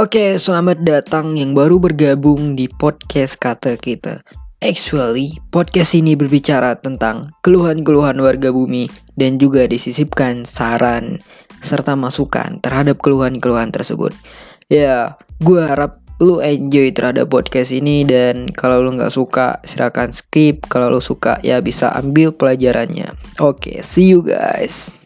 Oke, selamat datang yang baru bergabung di podcast kata kita. Actually, podcast ini berbicara tentang keluhan-keluhan warga bumi dan juga disisipkan saran serta masukan terhadap keluhan-keluhan tersebut. Ya, gue harap lu enjoy terhadap podcast ini dan kalau lu nggak suka silakan skip. Kalau lu suka ya bisa ambil pelajarannya. Oke, see you guys.